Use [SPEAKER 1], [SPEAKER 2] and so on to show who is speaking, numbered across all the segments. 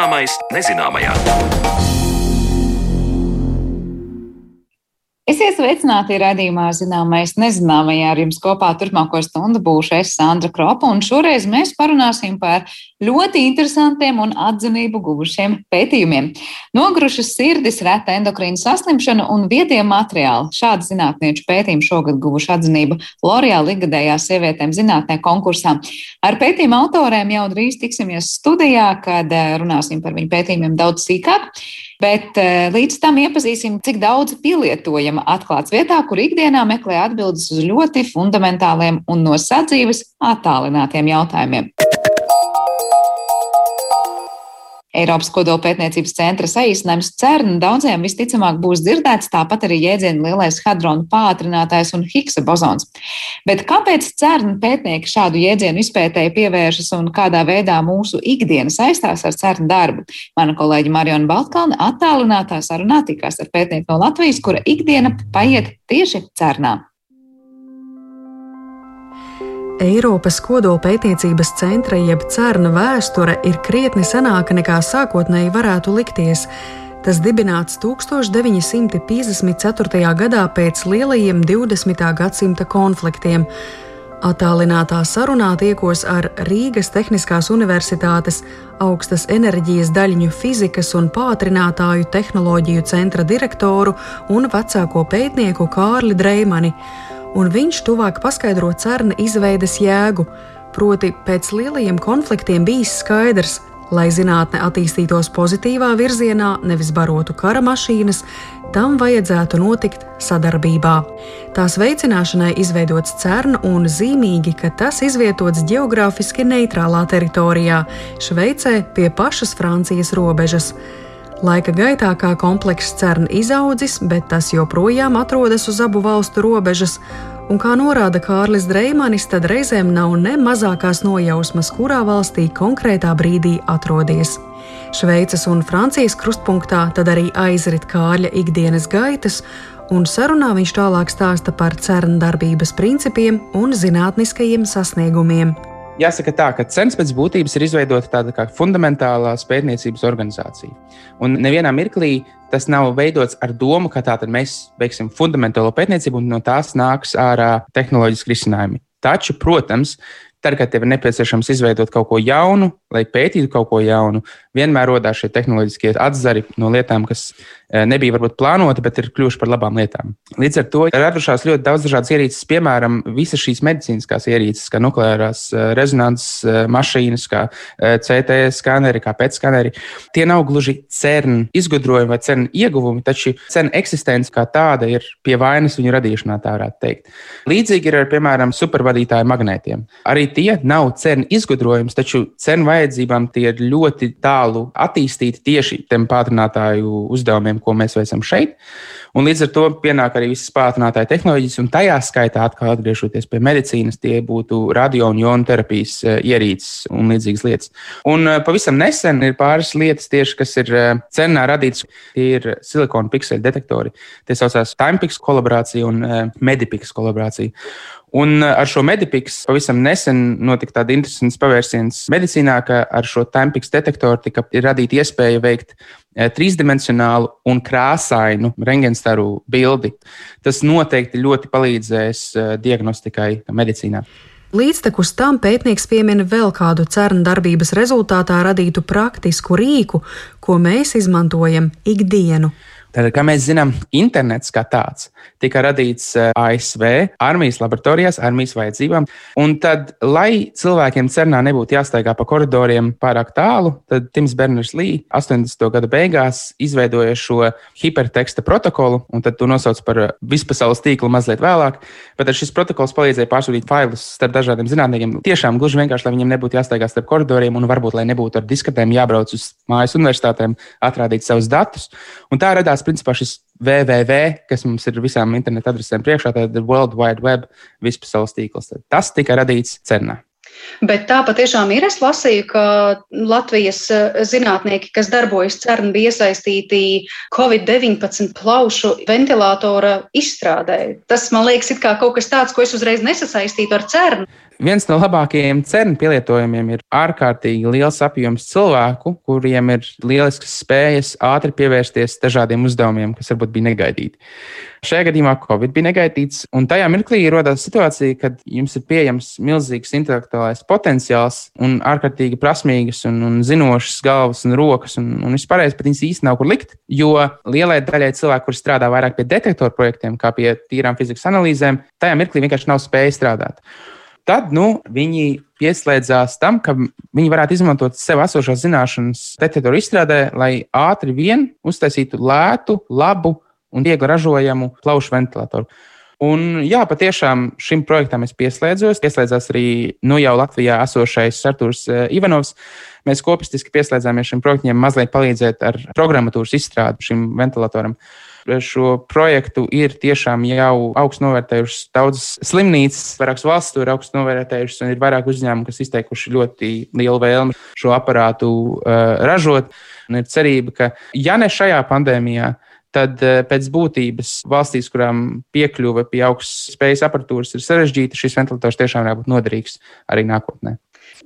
[SPEAKER 1] Zināmais nezināmajā.
[SPEAKER 2] Sveicināti raidījumā Zināmais nezināmajā ar jums kopā turpmāko stundu būšu es Sandra Kropa, un šoreiz mēs parunāsim par ļoti interesantiem un atzinību guvušiem pētījumiem. Nogrušas sirdis, reta endokrīna saslimšana un viedie materiāli. Šādi zinātnieču pētījumi šogad guvuši atzinību L'Oreal ikgadējā sievietēm zinātnē konkursā. Ar pētījumu autoriem jau drīz tiksimies studijā, kad eh, runāsim par viņu pētījumiem daudz sīkāk. Bet eh, līdz tam iepazīsim, cik daudz pielietojama atklāts vietā, kur ikdienā meklē atbildes uz ļoti fundamentāliem un no sadzīves attālinātiem jautājumiem. Eiropas kodolpētniecības centra saīsinājums CERN daudziem visticamāk būs dzirdēts, tāpat arī jēdzieni lielais hadronu pātrinātājs un Higsa bozons. Bet kāpēc CERN pētnieki šādu jēdzienu izpētēji pievēršas un kādā veidā mūsu ikdiena saistās ar CERN darbu? Mana kolēģi Mariona Baltkalne attālinātā sarunā tikās ar pētnieku no Latvijas, kura ikdiena paiet tieši CERNā.
[SPEAKER 3] Eiropas kodolpētniecības centra jeb CERN vēsture ir krietni senāka nekā sākotnēji varētu likties. Tas dibināts 1954. gadā pēc lielajiem 20. gadsimta konfliktiem. Atālinātā sarunā tiekos ar Rīgas Tehniskās Universitātes augstas enerģijas daļņu fizikas un pātrinātāju tehnoloģiju centra direktoru un vecāko pētnieku Kārli Dreimani un viņš tuvāk paskaidro cerna izveides jēgu, proti pēc lielajiem konfliktiem bijis skaidrs, lai zinātne attīstītos pozitīvā virzienā, nevis barotu kara mašīnas, tam vajadzētu notikt sadarbībā. Tās veicināšanai izveidots CERN un zīmīgi, ka tas izvietots geogrāfiski neitrālā teritorijā, Šveicē pie pašas Francijas robežas. Laika gaitā kā komplekss CERN izaudzis, bet tas joprojām atrodas uz abu valstu robežas, un kā norāda Kārlis Dreimanis, tad reizēm nav ne mazākās nojausmas, kurā valstī konkrētā brīdī atrodies. Šveices un Francijas krustpunktā tad arī aizrit Kārļa ikdienas gaitas, un sarunā viņš tālāk stāsta par CERN darbības principiem un zinātniskajiem sasniegumiem.
[SPEAKER 4] Jāsaka tā, ka CERNS pēc būtības ir izveidota tāda kā fundamentālā pētniecības organizācija. Un nevienā mirklī tas nav veidots ar domu, ka tātad mēs veiksim fundamentālo pētniecību un no tās nāks ārā tehnoloģiski risinājumi. Taču, protams, tad, kad tev ir nepieciešams izveidot kaut ko jaunu, lai pētītu kaut ko jaunu, vienmēr radās šie tehnoloģiskie atzari no lietām, kas eh, nebija varbūt plānoti, bet ir kļuvuši par labām lietām. Līdz ar to ir radušās ļoti daudz dažādas ierīces, piemēram, visas šīs medicīniskās ierīces, kā nukleārās eh, rezonanses eh, mašīnas, kā CT skaneri, kā PET skaneri. Tie nav gluži CERN izgudrojumi vai CERN ieguvumi, taču CERN eksistence kā tāda ir pie vainas viņu radīšanā, tā varētu teikt. Līdzīgi ir ar, piemēram, supervadītāju magnētiem. Arī tie nav CERN izgudrojums, taču CERN vajadzībām tie ir ļoti tālu tālu attīstīti tieši tiem pātrinātāju uzdevumiem, ko mēs veicam šeit. Un līdz ar to pienāk arī visas pātrinātāja tehnoloģijas, un tajā skaitā, atkal atgriežoties pie medicīnas, tie būtu radio un jonu terapijas eh, ierīces un līdzīgas lietas. Un eh, pavisam nesen ir pāris lietas, tieši, kas ir eh, cenā radītas. Tie ir silikona pikseli detektori. Tie saucās Timepix kolaborācija un Medipix kolaborācija. Un ar šo medipiks pavisam nesen notika tāda interesanta pavērsiens medicīnā, ka ar šo Timepix detektoru tika radīta iespēja veikt Eh, trīsdimensionālu un krāsainu rengenstaru bildi. Tas noteikti ļoti palīdzēs eh, diagnostikai medicīnā.
[SPEAKER 3] Līdztekus tam pētnieks piemina vēl kādu cernu darbības rezultātā radītu praktisku rīku, ko mēs izmantojam ikdienu.
[SPEAKER 4] Tātad, kā mēs zinām, internets kā tāds tika radīts eh, ASV armijas laboratorijās, armijas vajadzībām. Un tad, lai cilvēkiem cernā nebūtu jāstaigā pa koridoriem pārāk tālu, tad Tims Berners Lī 80. gada beigās izveidoja šo hiperteksta protokolu, un tad to nosauc par eh, vispasaules tīklu mazliet vēlāk. Bet šis protokols palīdzēja pārsūtīt failus starp dažādiem zinātniekiem. Tiešām gluži vienkārši, lai viņiem nebūtu jāstaigā starp koridoriem, un varbūt, lai nebūtu ar diskatēm jābrauc uz mājas universitātēm, atrādīt savus datus. Un tā radās radās principā šis www, kas mums ir visām internetu adresēm priekšā, tad ir World Wide Web, vispasaules tīkls. Tas tika radīts CERNā.
[SPEAKER 5] Bet tā patiešām ir. Es lasīju, ka Latvijas eh, zinātnieki, kas darbojas CERN, bija iesaistīti Covid-19 plaušu ventilatora izstrādē. Tas man liekas, kā kaut kas tāds, ko es uzreiz nesasaistītu ar CERN.
[SPEAKER 4] Viens no labākajiem cernu pielietojumiem ir ārkārtīgi liels apjoms cilvēku, kuriem ir lieliskas spējas ātri pievērsties dažādiem uzdevumiem, kas varbūt bija negaidīti. Šajā gadījumā Covid bija negaidīts, un tajā mirklī radās situācija, kad jums ir pieejams milzīgs intelektuālais potenciāls un ārkārtīgi prasmīgas un, un zinošas galvas un rokas, un, un vispārējais pat viņas īsti nav kur likt. Jo lielai daļai cilvēku, kuriem strādā vairāk pie detektoru projektiem, kā pie tīrām fizikas analīzēm, tajā mirklī vienkārši nav spēja strādāt. Tad nu, viņi pieslēdzās tam, ka viņi varētu izmantot sev esošās zināšanas detektoru izstrādē, lai ātri vien uztaisītu lētu, labu un viegli ražojamu plaušu ventilatoru. Un, jā, patiešām šim projektam es pieslēdzos. Pieslēdzās arī nu jau Latvijā esošais Arthurs eh, Ivanovs. Mēs kopistiski pieslēdzāmies šim projektam, mazliet palīdzēt ar programmatūras izstrādi šim ventilatoram. Šo projektu ir tiešām jau augstu novērtējušas daudzas slimnīcas, vairākas valsts to ir augstu novērtējušas, un ir vairāk uzņēmumu, kas izteikuši ļoti lielu vēlmi šo aparātu uh, ražot. Un ir cerība, ka ja ne šajā pandēmijā, tad eh, pēc būtības valstīs, kurām piekļuve pie augstas spējas aparatūras ir sarežģīta, šis ventilators tiešām varētu būt noderīgs arī nākotnē.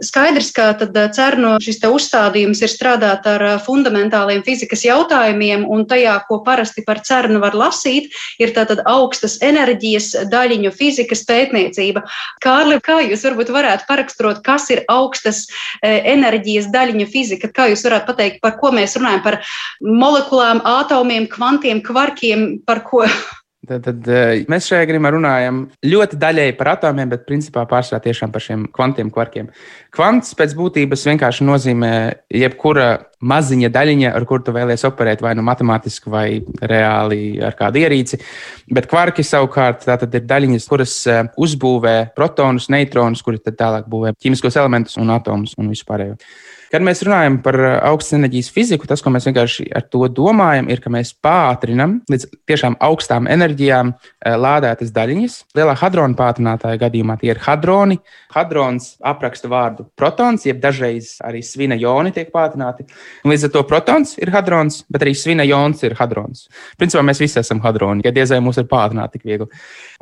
[SPEAKER 5] Skaidrs, ka eh, CERNO šis uzstādījums ir strādāt ar eh, fundamentāliem fizikas jautājumiem, un tajā, ko parasti par CERNu var lasīt, ir tātad augstas enerģijas daļiņu fizikas pētniecība. Kārli, kā jūs varbūt varētu paraksturot, kas ir augstas eh, enerģijas daļiņu fizika? Kā jūs varētu pateikt, par ko mēs runājam? Par molekulām, atomiem, kvantiem, kvarkiem, par ko?
[SPEAKER 4] Tad, tad eh, mēs šajā gadījumā runājam ļoti daļēji par atomiem, bet principā pārsvarā tiešām par šiem kvantiem kvarkiem. Kvants pēc būtības vienkārši nozīmē jebkura maziņa daļiņa, ar kuru tu vēlies operēt, vai nu matemātiski, vai reāli ar kādu ierīci. Bet kvarki savukārt ir daļiņas, kuras eh, uzbūvē protonus, neitronus, kuri tālāk būvē ķīmiskos elementus un atomus un vispārējo. Kad mēs runājam par uh, augstas enerģijas fiziku, tas, ko mēs vienkārši ar to domājam, ir, ka mēs pātrinam līdz tiešām augstām enerģijām uh, lādētas daļiņas. Lielā hadrona pātrinātāja gadījumā tie ir hadroni. Hadrons apraksta vārdu protons, jeb dažreiz arī svina joni tiek pātrināti. Un līdz ar to protons ir hadrons, bet arī svina jons ir hadrons. Principā mēs visi esam hadroni, ja diezai mūs ir pātrināt tik viegli.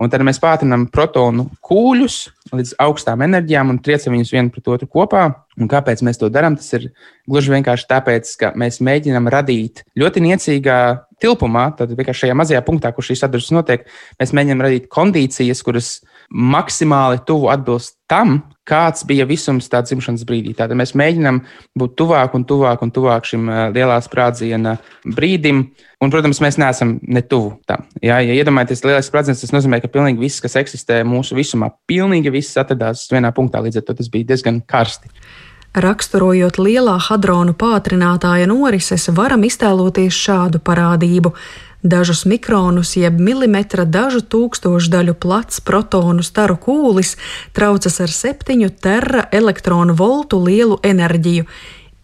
[SPEAKER 4] Un tad mēs pātrinam protonu kūļus līdz augstām enerģijām un triecam viņus vienu pret otru kopā. Un kāpēc mēs to darām? Tas ir gluži vienkārši tāpēc, ka mēs mēģinām radīt ļoti niecīgā tilpumā, tad vienkārši šajā mazajā punktā, kur šī sadarbības notiek, mēs mēģinām radīt kondīcijas, kuras maksimāli tuvu atbilst tam, kāds bija visums tā dzimšanas brīdī. Tātad mēs mēģinām būt tuvāk un tuvāk un tuvāk šim lielā sprādziena brīdim. Un, protams, mēs neesam ne tuvu tam. Jā, ja iedomājaties, lielais sprādziens, tas nozīmē, ka pilnīgi viss, kas eksistē mūsu visumā, pilnīgi viss atradās vienā punktā. Līdz ar to tas bija diezgan karsti.
[SPEAKER 3] Raksturojot lielā hadronu pātrinātāja norises, varam iztēloties šādu parādību. Dažus mikronus, jeb milimetra dažu tūkstošu daļu plats protonu staru kūlis traucas ar septiņu terra elektronu voltu lielu enerģiju.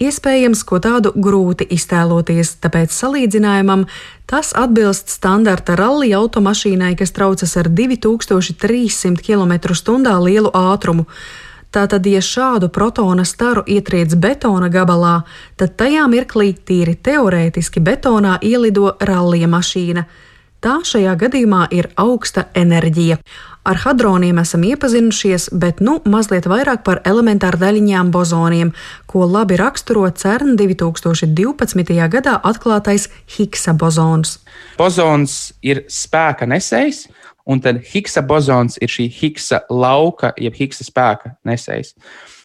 [SPEAKER 3] Iespējams, ko tādu grūti iztēloties, tāpēc salīdzinājumam tas atbilst standarta rallija automašīnai, kas traucas ar 2300 km/h lielu ātrumu. Tātad, ja šādu protona staru ietriec betona gabalā, tad tajā mirklī tīri teorētiski betonā ielido rallija mašīna. Tā šajā gadījumā ir augsta enerģija. Ar hadroniem esam iepazinušies, bet nu mazliet vairāk par elementāru daļiņām bozoniem, ko labi raksturo CERN 2012. gadā atklātais Higsa bozons.
[SPEAKER 4] Bozons ir spēka nesējs, un tad Higsa bozons ir šī Higsa lauka, jeb Higsa spēka nesējs.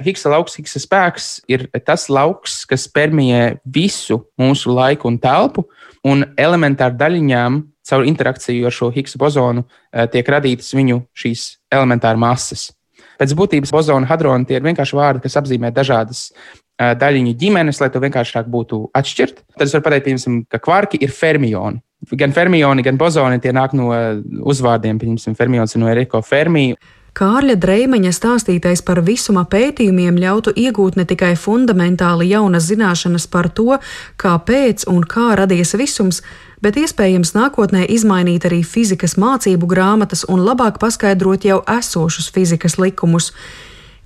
[SPEAKER 4] Higsa lauks, Higsa spēks ir tas lauks, kas permijē visu mūsu laiku un telpu, un elementāri daļiņām caur interakciju ar šo Higsa bozonu eh, tiek radītas viņu šīs elementāras masas. Pēc būtības bozona hadroni tie ir vienkārši vārdi, kas apzīmē dažādas eh, daļiņu ģimenes, lai to vienkāršāk būtu atšķirt. Tad es varu pateikt, piemēram, ka kvarki ir fermioni gan fermioni, gan bozoni tie nāk no uzvārdiem. Piemēram, fermions no Eriko Fermija.
[SPEAKER 3] Kārļa Dreimaņa stāstītais par visuma pētījumiem ļautu iegūt ne tikai fundamentāli jaunas zināšanas par to, kāpēc un kā radies visums, bet iespējams nākotnē izmainīt arī fizikas mācību grāmatas un labāk paskaidrot jau esošus fizikas likumus.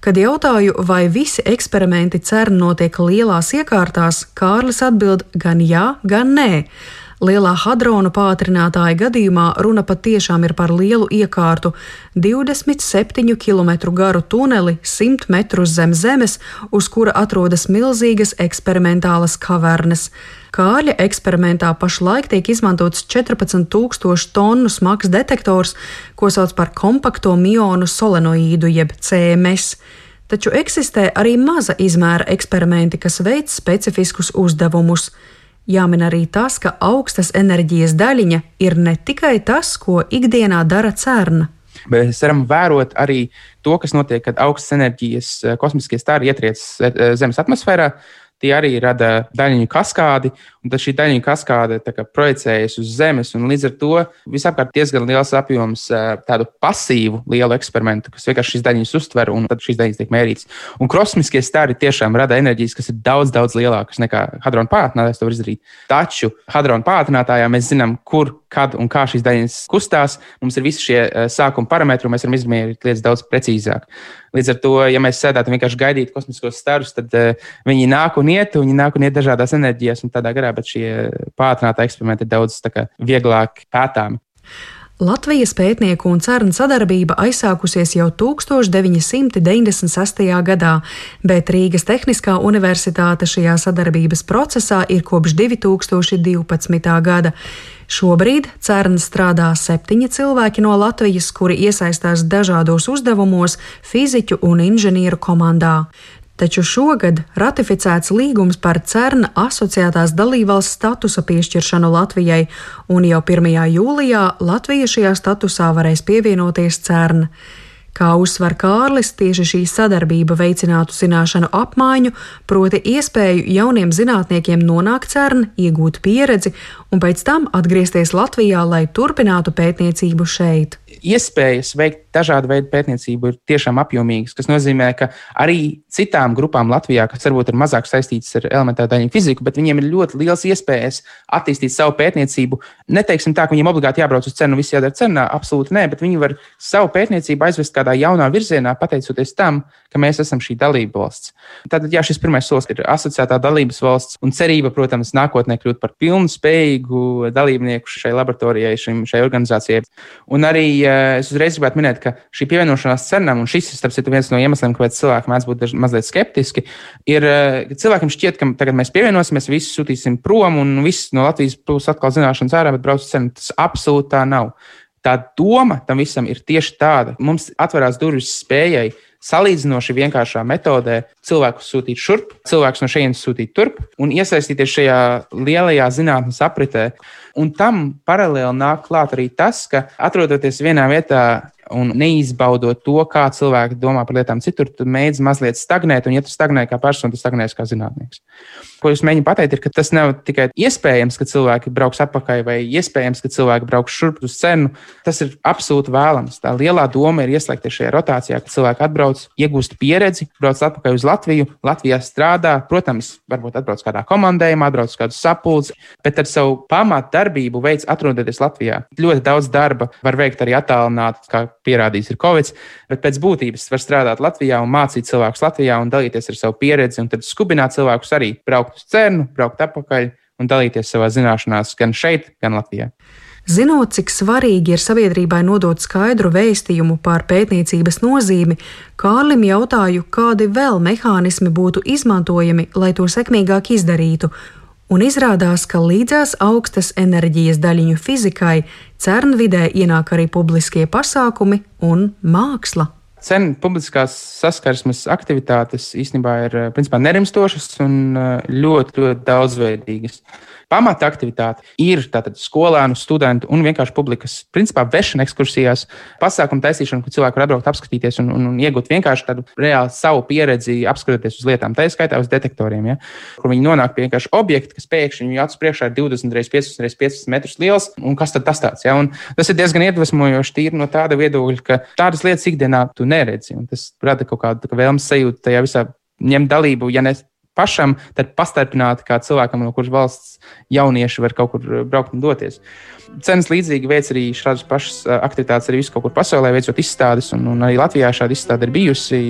[SPEAKER 3] Kad jautāju, vai visi eksperimenti CERN notiek lielās iekārtās, Kārlis atbild gan jā, gan nē. Lielā hadronu pātrinātāja gadījumā runa patiešām ir par lielu iekārtu - 27 km garu tuneli 100 metrus zem zemes, uz kura atrodas milzīgas eksperimentālas kavernes. Kārļa eksperimentā pašlaik tiek izmantots 14,000 tonu smags detektors, ko sauc par kompakto mionu solenoīdu jeb CMS. Taču eksistē arī maza izmēra eksperimenti, kas veic specifiskus uzdevumus. Jāmin arī tas, ka augstas enerģijas daļiņa ir ne tikai tas, ko ikdienā dara cērna.
[SPEAKER 4] Mēs varam vērot arī to, kas notiek, kad augstas enerģijas eh, kosmiskie stāri ietriec eh, Zemes atmosfērā. Tie arī rada daļiņu kaskādi, tad šī daļiņu kaskāde kā, projicējas uz Zemes. Līdz ar to visapkārt diezgan liels apjoms tādu pasīvu lielu eksperimentu, kas vienkārši šīs daļiņas uztver, un tad šīs daļiņas tiek mērītas. Un kosmiskie stari tiešām rada enerģijas, kas ir daudz, daudz lielākas nekā hadrona pātrinātājs to var izdarīt. Taču hadrona pātrinātājā mēs zinām, kur, kad un kā šīs daļiņas kustās. Mums ir visi šie sākuma parametri, un mēs varam izmērīt lietas daudz precīzāk. Līdz ar to, ja mēs sēdētu un vienkārši gaidītu kosmiskos starus, tad uh, viņi nāk un iet, un viņi nāk un iet dažādās enerģijās un tādā garā, bet šie pātrināti eksperimenti ir daudz kā, vieglāk pētāmi.
[SPEAKER 3] Latvijas pētnieku un cernu sadarbība aizsākusies jau 1996. gadā, bet Rīgas Tehniskā universitāte šajā sadarbības procesā ir kopš 2012. gada. Šobrīd CERN strādā septiņi cilvēki no Latvijas, kuri iesaistās dažādos uzdevumos fiziķu un inženieru komandā. Taču šogad ratificēts līgums par CERN asociētās dalībvalsts statusa piešķiršanu Latvijai, un jau 1. jūlijā Latvija šajā statusā varēs pievienoties CERN. Kā uzsver Kārlis, tieši šī sadarbība veicinātu zināšanu apmaiņu, proti iespēju jauniem zinātniekiem nonākt CERN, iegūt pieredzi un pēc tam atgriezties Latvijā, lai turpinātu pētniecību šeit
[SPEAKER 4] iespējas veikt dažādu veidu pētniecību ir tiešām apjomīgas, kas nozīmē, ka arī citām grupām Latvijā, kas varbūt ir mazāk saistītas ar elementāru daļu fiziku, bet viņiem ir ļoti liels iespējas attīstīt savu pētniecību. Neteiksim tā, ka viņiem obligāti jābrauc uz cenu, viss jādara cenā, absolūti nē, bet viņi var savu pētniecību aizvest kādā jaunā virzienā, pateicoties tam, ka mēs esam šī dalība valsts. Tātad, jā, šis pirmais solis ir asociētā dalības valsts un cerība, protams, nākotnē kļūt par pilnu spējīgu dalībnieku šai laboratorijai, šim, šai organizācijai. Un arī es uzreiz gribētu minēt, ka šī pievienošanās cenām, un šis ir viens no iemesliem, kāpēc cilvēki mēdz būt mazliet skeptiski, ir, ka cilvēkiem šķiet, ka tagad mēs pievienosimies, visi sūtīsim prom, un viss no Latvijas būs atkal zināšanas ārā, bet brauc uz cenu. Tas absolūti tā nav. Tā doma tam visam ir tieši tāda. Mums atverās durvis spējai salīdzinoši vienkāršā metodē cilvēku sūtīt šurp, cilvēkus no šejienes sūtīt turp un iesaistīties šajā lielajā zinātnes apritē. Un tam paralēli nāk klāt arī tas, ka atrodoties vienā vietā un neizbaudot to, kā cilvēki domā par lietām citur, tu mēģini mazliet stagnēt, un, ja tu stagnē kā persona, tu stagnēsi kā zinātnieks. Ko jūs mēģināt pateikt, ir, ka tas nav tikai iespējams, ka cilvēki brauks atpakaļ, vai iespējams, ka cilvēki brauks šurp uz cenu. Tas ir absolūti vēlams. Tā lielā doma ir ieslēgties šajā rotācijā, ka cilvēki atbrauc, iegūst pieredzi, brauc atpakaļ uz Latviju, Latvijā strādā. Protams, varbūt atbrauc kādā komandējumā, atbrauc kādu sapulci, bet ar savu pamatu darbību veids atrodoties Latvijā. Ļoti daudz darba var veikt arī attālināti, kā pierādījis ir Covid, bet pēc būtības var strādāt Latvijā un mācīt cilvēkus Latvijā un dalīties ar savu pieredzi, un tad skubināt cilvēkus arī braukt uz cernu, braukt atpakaļ un dalīties savā zināšanās gan šeit, gan Latvijā.
[SPEAKER 3] Zinot, cik svarīgi ir sabiedrībai nodot skaidru vēstījumu par pētniecības nozīmi, Kārlim jautāju, kādi vēl mehānismi būtu izmantojami, lai to sekmīgāk izdarītu, un izrādās, ka līdzās augstas enerģijas daļiņu fizikai CERN vidē ienāk arī publiskie pasākumi un māksla.
[SPEAKER 4] Cenu publiskās saskarsmes aktivitātes īstenībā ir principā, nerimstošas un ļoti, ļoti daudzveidīgas pamata aktivitāte ir tātad skolēnu, studentu un vienkārši publikas, principā, vešana ekskursijās, pasākumu taisīšana, kur cilvēki var atbraukt, apskatīties un, un, un iegūt vienkārši tādu reāli savu pieredzi, apskatoties uz lietām, tā skaitā uz detektoriem, ja, kur viņi nonāk pie vienkārši objekta, kas pēkšņi viņu acu priekšā ir 20 reizes 15 reizes 15 metrus liels, un kas tad tas tāds? Ja, un tas ir diezgan iedvesmojoši tīri no tāda viedokļa, ka tādas lietas ikdienā tu neredzi, un tas rada kaut kādu kā vēlmes sajūtu tajā visā ņemt dalību, ja ne pašam, tad pastarpināti kā cilvēkam, no kuras valsts jaunieši var kaut kur braukt un doties. Cenas līdzīgi veids arī šādas pašas aktivitātes arī visur, kur pasaulē veicot izstādes, un, un arī Latvijā šāda izstāde ir bijusi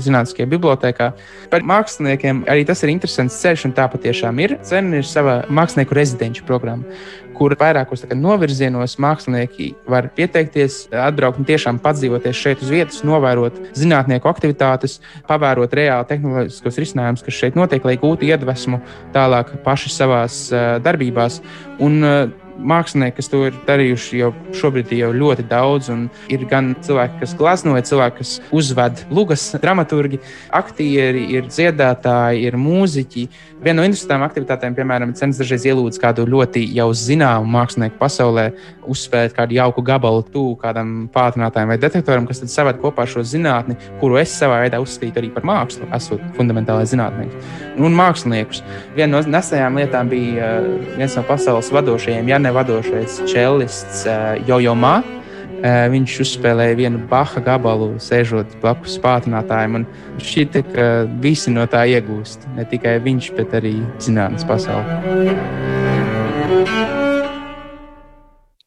[SPEAKER 4] Zinātniskajā bibliotekā. Par māksliniekiem arī tas ir interesants ceļš, un tā patiešām ir. Cena ir sava mākslinieku rezidenču programma kur vairākos novirzienos mākslinieki var pieteikties, atbraukt un tiešām padzīvoties šeit uz vietas, novērot zinātnieku aktivitātes, pavērot reāli tehnoloģiskos risinājumus, kas šeit notiek, lai gūtu iedvesmu tālāk paši savās darbībās. Un, mākslinieki, kas to ir darījuši jau šobrīd jau ļoti daudz. Ir gan cilvēki, kas glaznoja, cilvēki, kas uzved lugas, dramaturgi, aktieri, ir dziedātāji, ir mūziķi. Viena no interesantām aktivitātēm, piemēram, cenas dažreiz ielūdz kādu ļoti jau zināmu mākslinieku pasaulē, uzspēlēt kādu jauku gabalu tuvu kādam pātrinātājam vai detektoram, kas tad saved kopā šo zinātni, kuru es savā veidā uzskatītu arī par mākslu, esot fundamentālais zinātnieks. Un māksliniekus. Viena no nesenajām lietām bija uh, viens no pasaules vadošajiem, ja ne vadošais čelists uh, Jojo Ma Viņš uzspēlēja vienu baha gabalu, sēžot blakus pātrinātājiem. Šķita, ka visi no tā iegūst. Ne tikai viņš, bet arī zinātnīs pasaule.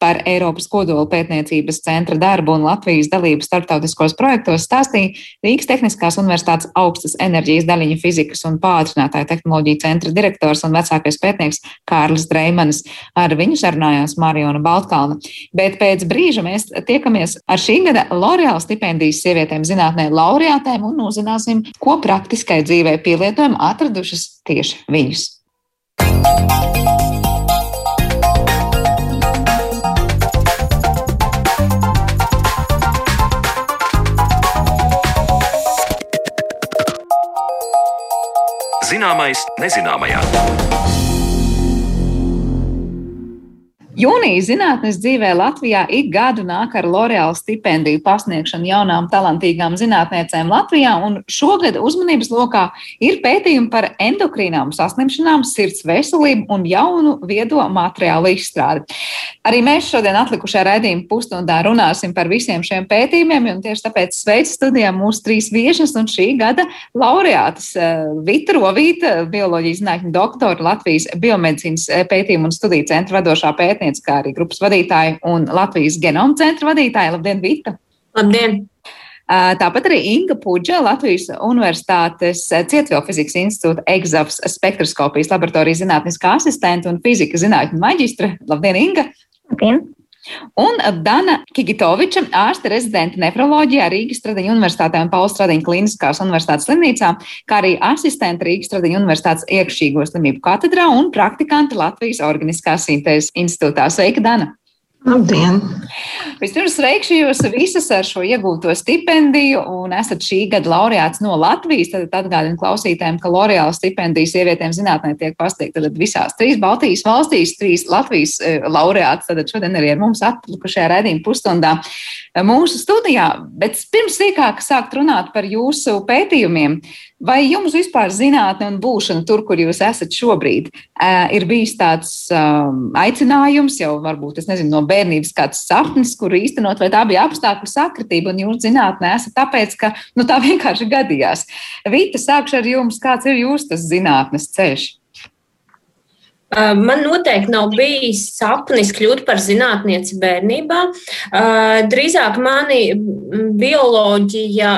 [SPEAKER 2] Par Eiropas kodola pētniecības centra darbu un Latvijas dalību starptautiskos projektos stāstīja Rīgas Tehniskās Universitātes augstas enerģijas daļiņu fizikas un pātrinātāju tehnoloģiju centra direktors un vecākais pētnieks Kārlis Dreimanis. Ar viņu sarunājās Mariona Baltkalna. Bet pēc brīža mēs tiekamies ar šī gada L'Oreal stipendijas sievietēm zinātnē laureātēm un uzzināsim, ko praktiskai dzīvē pielietojam atradušas tieši viņus. Zināmais nezināmajā. Jūnija zinātnes dzīvē Latvijā ik gadu nāk ar L'Oreal stipendiju pasniegšanu jaunām talantīgām zinātniecēm Latvijā, un šogad uzmanības lokā ir pētījumi par endokrīnām saslimšanām, sirds veselību un jaunu viedo materiālu izstrādi. Arī mēs šodien atlikušajā raidījuma pusstundā runāsim par visiem šiem pētījumiem, un tieši tāpēc sveicu studijā mūsu trīs viešas un šī gada laureātas eh, Vita Rovīta, bioloģijas zinātņu doktora, Latvijas biomedicīnas eh, pētījumu un studiju centra vadošā pētījuma pētniece, kā arī grupas vadītāja un Latvijas genoma centra vadītāja. Labdien, Vita!
[SPEAKER 1] Labdien!
[SPEAKER 2] Tāpat arī Inga Puģa, Latvijas Universitātes Cietvielfizikas institūta EGZAFS spektroskopijas laboratorijas zinātniskā asistenta un fizika zinātņu maģistra. Labdien, Inga!
[SPEAKER 1] Labdien!
[SPEAKER 2] Un Dana Kigitoviča, ārste rezidenta nefroloģijā Rīgas Stradiņa Universitātē un Pauls Stradiņa Kliniskās Universitātes slimnīcā, kā arī asistenta Rīgas Stradiņa Universitātes iekšķīgo slimību katedrā un praktikanti Latvijas Organiskās sintēzes institūtā. Sveika, Dana!
[SPEAKER 1] Labdien!
[SPEAKER 2] Vispirms sveikšu jūs visas ar šo iegūto stipendiju, un esat šī gada laureāts no Latvijas. Tad atgādinu klausītājiem, ka L'Oreal stipendija sievietēm zinātnē tiek pasniegta visās trīs Baltijas valstīs, trīs Latvijas e, laureāts. Tad šodien arī ar mums atlikušajā raidījuma pusstundā mūsu studijā. Bet pirms sīkāk sākt runāt par jūsu pētījumiem, Vai jums vispār zinātne un būšana tur, kur jūs esat šobrīd, ir bijis tāds um, aicinājums, jau varbūt nezinu, no bērnības kāds sapnis, kuru īstenot, vai tā bija apstākļu sakritība, un jūs zinātnē esat tāpēc, ka nu, tā vienkārši gadījās. Vīta, sākšu ar jums, kāds ir jūsu zinātnes ceļš?
[SPEAKER 1] Man noteikti nav bijis sapnis kļūt par zinātnieci bērnībā. Drīzāk mani bioloģija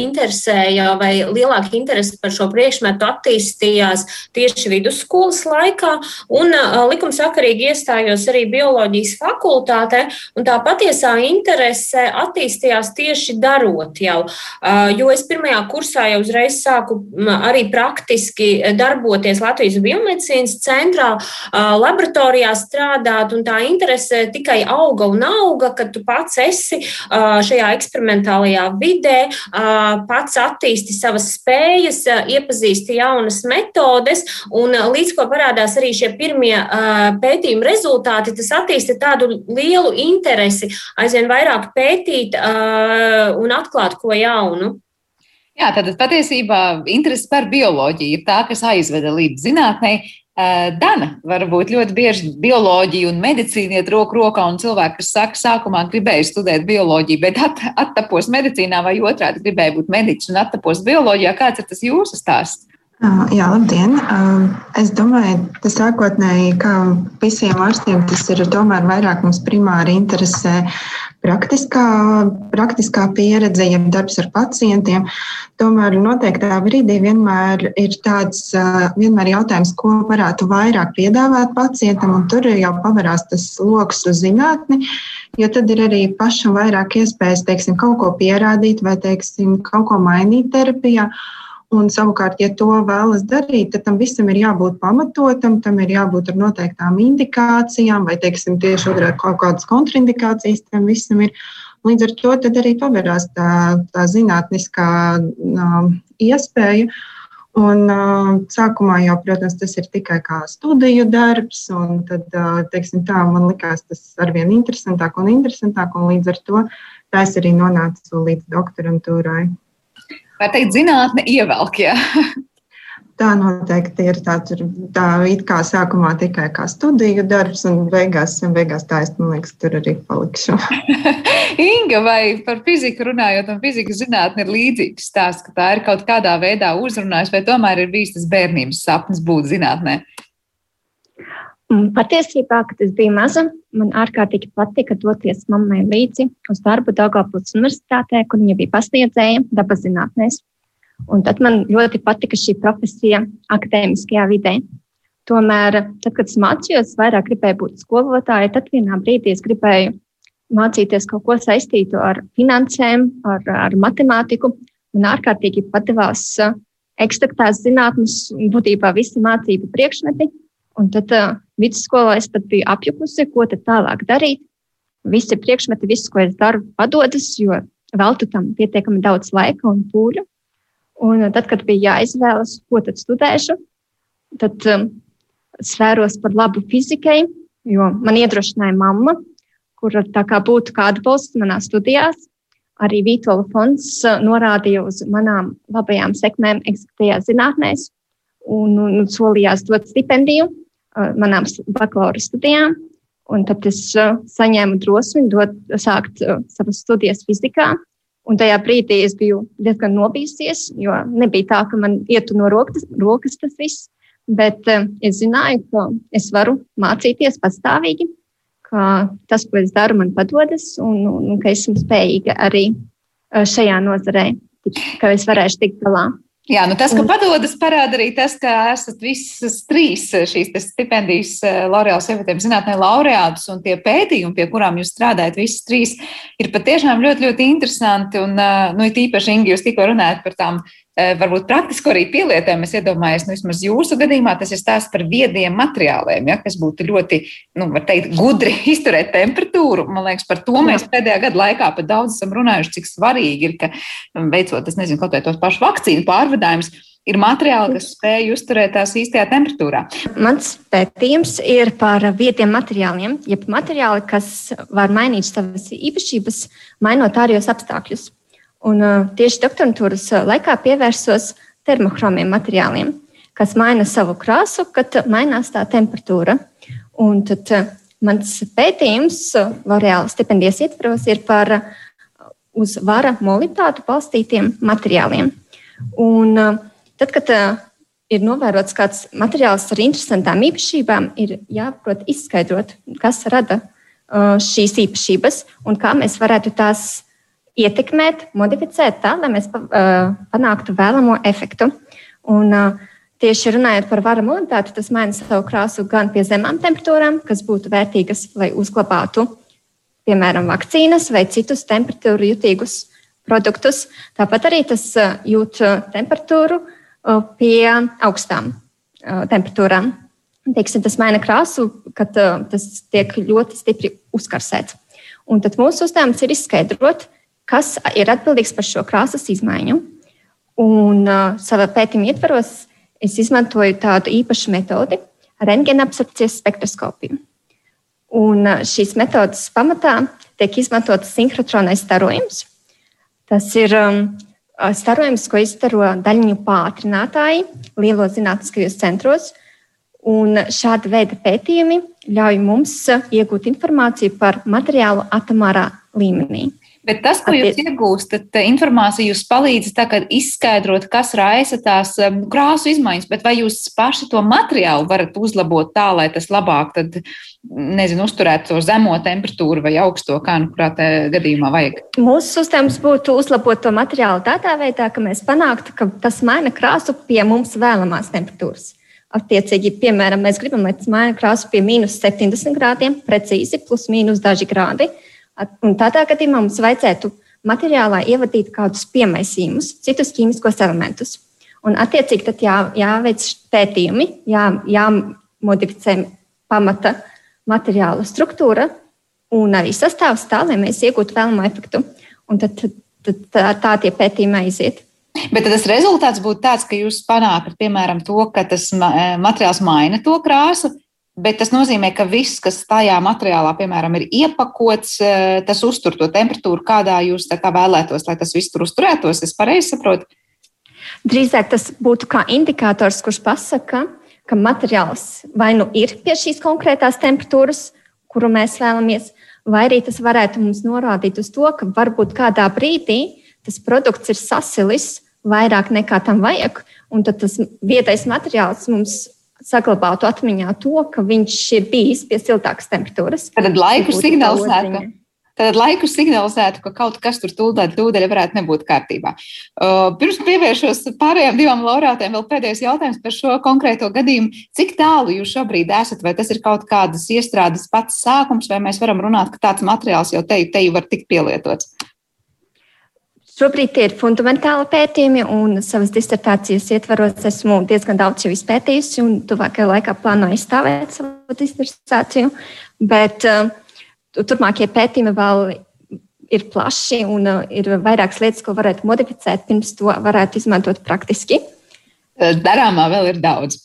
[SPEAKER 1] interesēja, vai lielāka interese par šo priekšmetu attīstījās tieši vidusskolas laikā. Un likumsakarīgi iestājos arī bioloģijas fakultātē, un tā patiesā interese attīstījās tieši darot jau. Jo es pirmajā kursā jau uzreiz sāku arī praktiski darboties Latvijas biomedicīnas centrā laboratorijā strādāt, un tā interese tikai auga un auga, kad tu pats esi šajā eksperimentālajā vidē, pats attīsti savas spējas, iepazīsti jaunas metodes, un līdz ko parādās arī šie pirmie pētījuma rezultāti, tas attīsta tādu lielu interesi aizvien vairāk pētīt un atklāt ko jaunu.
[SPEAKER 2] Jā, tad patiesībā interese par bioloģiju ir tā, kas aizveda līdz zinātnē. Dana, varbūt ļoti bieži bioloģija un medicīna iet roku rokā, un cilvēki, kas saka, sākumā gribēju studēt bioloģiju, bet at, attapos medicīnā vai otrādi gribēju būt mediķis un attapos bioloģijā. Kāds ir tas jūsu stāsts?
[SPEAKER 6] Jā, labdien! Es domāju, ka sākotnēji, kā visiem ārstiem, tas ir tomēr vairāk mums primāri interesē praktiskā, praktiskā pieredze, ja darbs ar pacientiem. Tomēr noteiktā brīdī vienmēr ir tāds vienmēr jautājums, ko varētu vairāk piedāvāt pacientam, un tur jau pavarās tas lokus uz zinātni, jo tad ir arī pašam vairāk iespējas, teiksim, kaut ko pierādīt vai, teiksim, kaut ko mainīt terapijā. Un savukārt, ja to vēlas darīt, tad tam visam ir jābūt pamatotam, tam ir jābūt ar noteiktām indikācijām, vai teiksim, tieši otrādi kaut kādas kontraindikācijas tam visam ir. Līdz ar to arī pavērās tā, tā zinātniskā uh, iespēja. Un, uh, sākumā jau, protams, tas ir tikai kā studiju darbs, un tad, uh, teiksim, tā man likās tas arvien interesantāk un interesantāk, un līdz ar to tā es arī nonācu līdz doktorantūrai
[SPEAKER 2] var teikt, zinātne ievelk. Ja?
[SPEAKER 6] Tā noteikti ir tā, tur, tā it kā sākumā tikai kā studiju darbs, un beigās, un beigās tā es, man liekas, tur arī palikšu.
[SPEAKER 2] Inga, vai par fiziku runājot, un fizikas zinātne ir līdzīgs stāsts, ka tā ir kaut kādā veidā uzrunājusi, vai tomēr ir bijis tas bērnības sapnis būt zinātnē?
[SPEAKER 7] Patiesībā, kad es biju maza, man ārkārtīgi patika doties mammai līdzi uz darbu Dārgājas Universitātē, kur viņa bija pasniedzēja dabas zinātnēs. Un tad man ļoti patika šī profesija akadēmiskajā vidē. Tomēr, tad, kad es mācījos, vairāk gribēju būt skolotāja, tad vienā brīdī es gribēju mācīties kaut ko saistītu ar finansēm, ar, ar matemātiku. Man ārkārtīgi patīkās ekstraktās zinātnes, būtībā visi mācību priekšmeti. Un tad uh, vidusskolā es biju apjukusi, ko tad tālāk darīt. Visi priekšmeti, viss, ko es daru, padodas, jo veltu tam pietiekami daudz laika un pūļu. Un tad, kad bija jāizvēlas, ko tad studēšu, tad um, svēros par labu fizikai, jo man iedrošināja mamma, kur tā kā būtu kā atbalsts manā studijās. Arī Vītola fonds norādīja uz manām labajām sekmēm eksaktajās zinātnēs un, un solījās dot stipendiju manām bakalaura studijām. Un tad es uh, saņēmu drosmi dot, sākt uh, savas studijas fizikā. Un tajā brīdī es biju diezgan nobijusies, jo nebija tā, ka man ietu no rokas, rokas tas viss. Bet uh, es zināju, ka es varu mācīties pastāvīgi, ka tas, ko es daru, man padodas, un, un, un ka esmu spējīga arī šajā nozarē, ka es varēšu tikt galā.
[SPEAKER 2] Jā, nu tas, ka padodas, parāda arī tas, ka esat visas trīs šīs stipendijas eh, L'Oreal sievietēm zinātnē laureātus un tie pētījumi, pie kurām jūs strādājat, visas trīs, ir patiešām ļoti, ļoti interesanti. Un, eh, nu, it īpaši, Ingi, jūs tikko runājat par tām Eh, varbūt praktiski arī pielietojumu. Es iedomājos, nu, vismaz jūsu gadījumā tas ir stāsts par viediem materiāliem, ja, kas būtu ļoti, nu, var teikt, gudri izturēt temperatūru. Man liekas, par to mēs pēdējā gada laikā pat daudz esam runājuši, cik svarīgi ir, ka um, veicot, es nezinu, kaut vai tos pašu vakcīnu pārvadājumus, ir materiāli, kas spēj uzturēt tās īstajā temperatūrā.
[SPEAKER 7] Mans pētījums ir par vietiem materiāliem, jeb materiāli, kas var mainīt savas īpašības, mainot ārējos apstākļus. Un, tieši doktorantūras laikā pievērsos termohromiem materiāliem, kas maina savu krāsu, kad mainās tā temperatūra. Un tad mans pētījums L'Oreal stipendijas ietvaros ir par uz vara molitātu balstītiem materiāliem. Un, tad, kad ir novērots kāds materiāls ar interesantām īpašībām, ir jāprot izskaidrot, kas rada šīs īpašības un kā mēs varētu tās ietekmēt, modificēt tā, lai mēs panāktu vēlamo efektu. Un, tieši runājot par vara mobilitāti, tas maina savu krāsu gan pie zemām temperatūrām, kas būtu vērtīgas, lai uzglabātu, piemēram, vakcīnas vai citus temperatūru jutīgus produktus. Tāpat arī tas jūt temperatūru pie augstām temperatūrām. Teiksim, tas maina krāsu, kad tas tiek ļoti stipri uzkarsēts. Un tad mūsu uzdevums ir izskaidrot, kas ir atbildīgs par šo krāsas izmaiņu. Un uh, savā pētījuma ietvaros es izmantoju tādu īpašu metodi, rentgena absorpcijas spektroskopiju. Un uh, šīs metodas pamatā tiek izmantots sinhrotronais starojums. Tas ir um, starojums, ko izstaro daļiņu pātrinātāji lielos zinātniskajos centros. Un šāda veida pētījumi ļauj mums iegūt informāciju par materiālu atomārā līmenī.
[SPEAKER 2] Bet tas, ko jūs iegūstat, informācija jūs palīdz izskaidrot, kas raisa tās um, krāsu izmaiņas, bet vai jūs paši to materiālu varat uzlabot tā, lai tas labāk, tad, nezinu, uzturētu to zemo temperatūru vai augsto, kā nu kurā gadījumā vajag?
[SPEAKER 7] Mūsu uzdevums būtu uzlabot to materiālu tādā veidā, ka mēs panāktu, ka tas maina krāsu pie mums vēlamās temperatūras. Attiecīgi, piemēram, mēs gribam, lai tas maina krāsu pie mīnus 70 grādiem, precīzi plus mīnus daži grādi. Un tādā gadījumā mums vajadzētu materiālā ievadīt kādus piemaisījumus, citus ķīmiskos elementus. Un, attiecīgi, tad jā, jāveic pētījumi, jā, jāmodificē pamata materiāla struktūra un arī sastāvs tā, lai mēs iegūtu vēlamo efektu. Un tad, tad, tā, tā tie pētījumi aiziet.
[SPEAKER 2] Bet tas rezultāts būtu tāds, ka jūs panākat, piemēram, to, ka tas materiāls maina to krāsu, Bet tas nozīmē, ka viss, kas tajā materiālā, piemēram, ir iepakots, eh, tas uztur to temperatūru, kādā jūs kā vēlētos, lai tas viss tur uzturētos. Es pareizi saprotu?
[SPEAKER 7] Drīzāk tas būtu kā indikators, kurš pasaka, ka materiāls vai nu ir pie šīs konkrētās temperatūras, kuru mēs vēlamies, vai arī tas varētu mums norādīt uz to, ka varbūt kādā brīdī tas produkts ir sasilis vairāk nekā tam vajag, un tad tas vietējais materiāls mums saglabātu atmiņā to, ka viņš ir bijis pie siltākas temperatūras.
[SPEAKER 2] Tad laiku signalizētu. Tad laiku signalizētu, ka kaut kas tur tūlīt tūdeļ varētu nebūt kārtībā. Uh, pirms pievēršos pārējām divām laurātēm, vēl pēdējais jautājums par šo konkrēto gadījumu. Cik tālu jūs šobrīd esat? Vai tas ir kaut kādas iestrādes pats sākums, vai mēs varam runāt, ka tāds materiāls jau te, te var tikt pielietots?
[SPEAKER 7] Šobrīd tie ir fundamentāli pētījumi, un savas disertācijas ietvaros esmu diezgan daudz jau izpētījusi, un tuvākajā laikā plānoju izstāvēt savu disertāciju. Bet uh, turpmākie pētījumi vēl ir plaši, un uh, ir vairākas lietas, ko varētu modificēt, pirms to varētu izmantot praktiski.
[SPEAKER 2] Darāmā vēl ir daudz.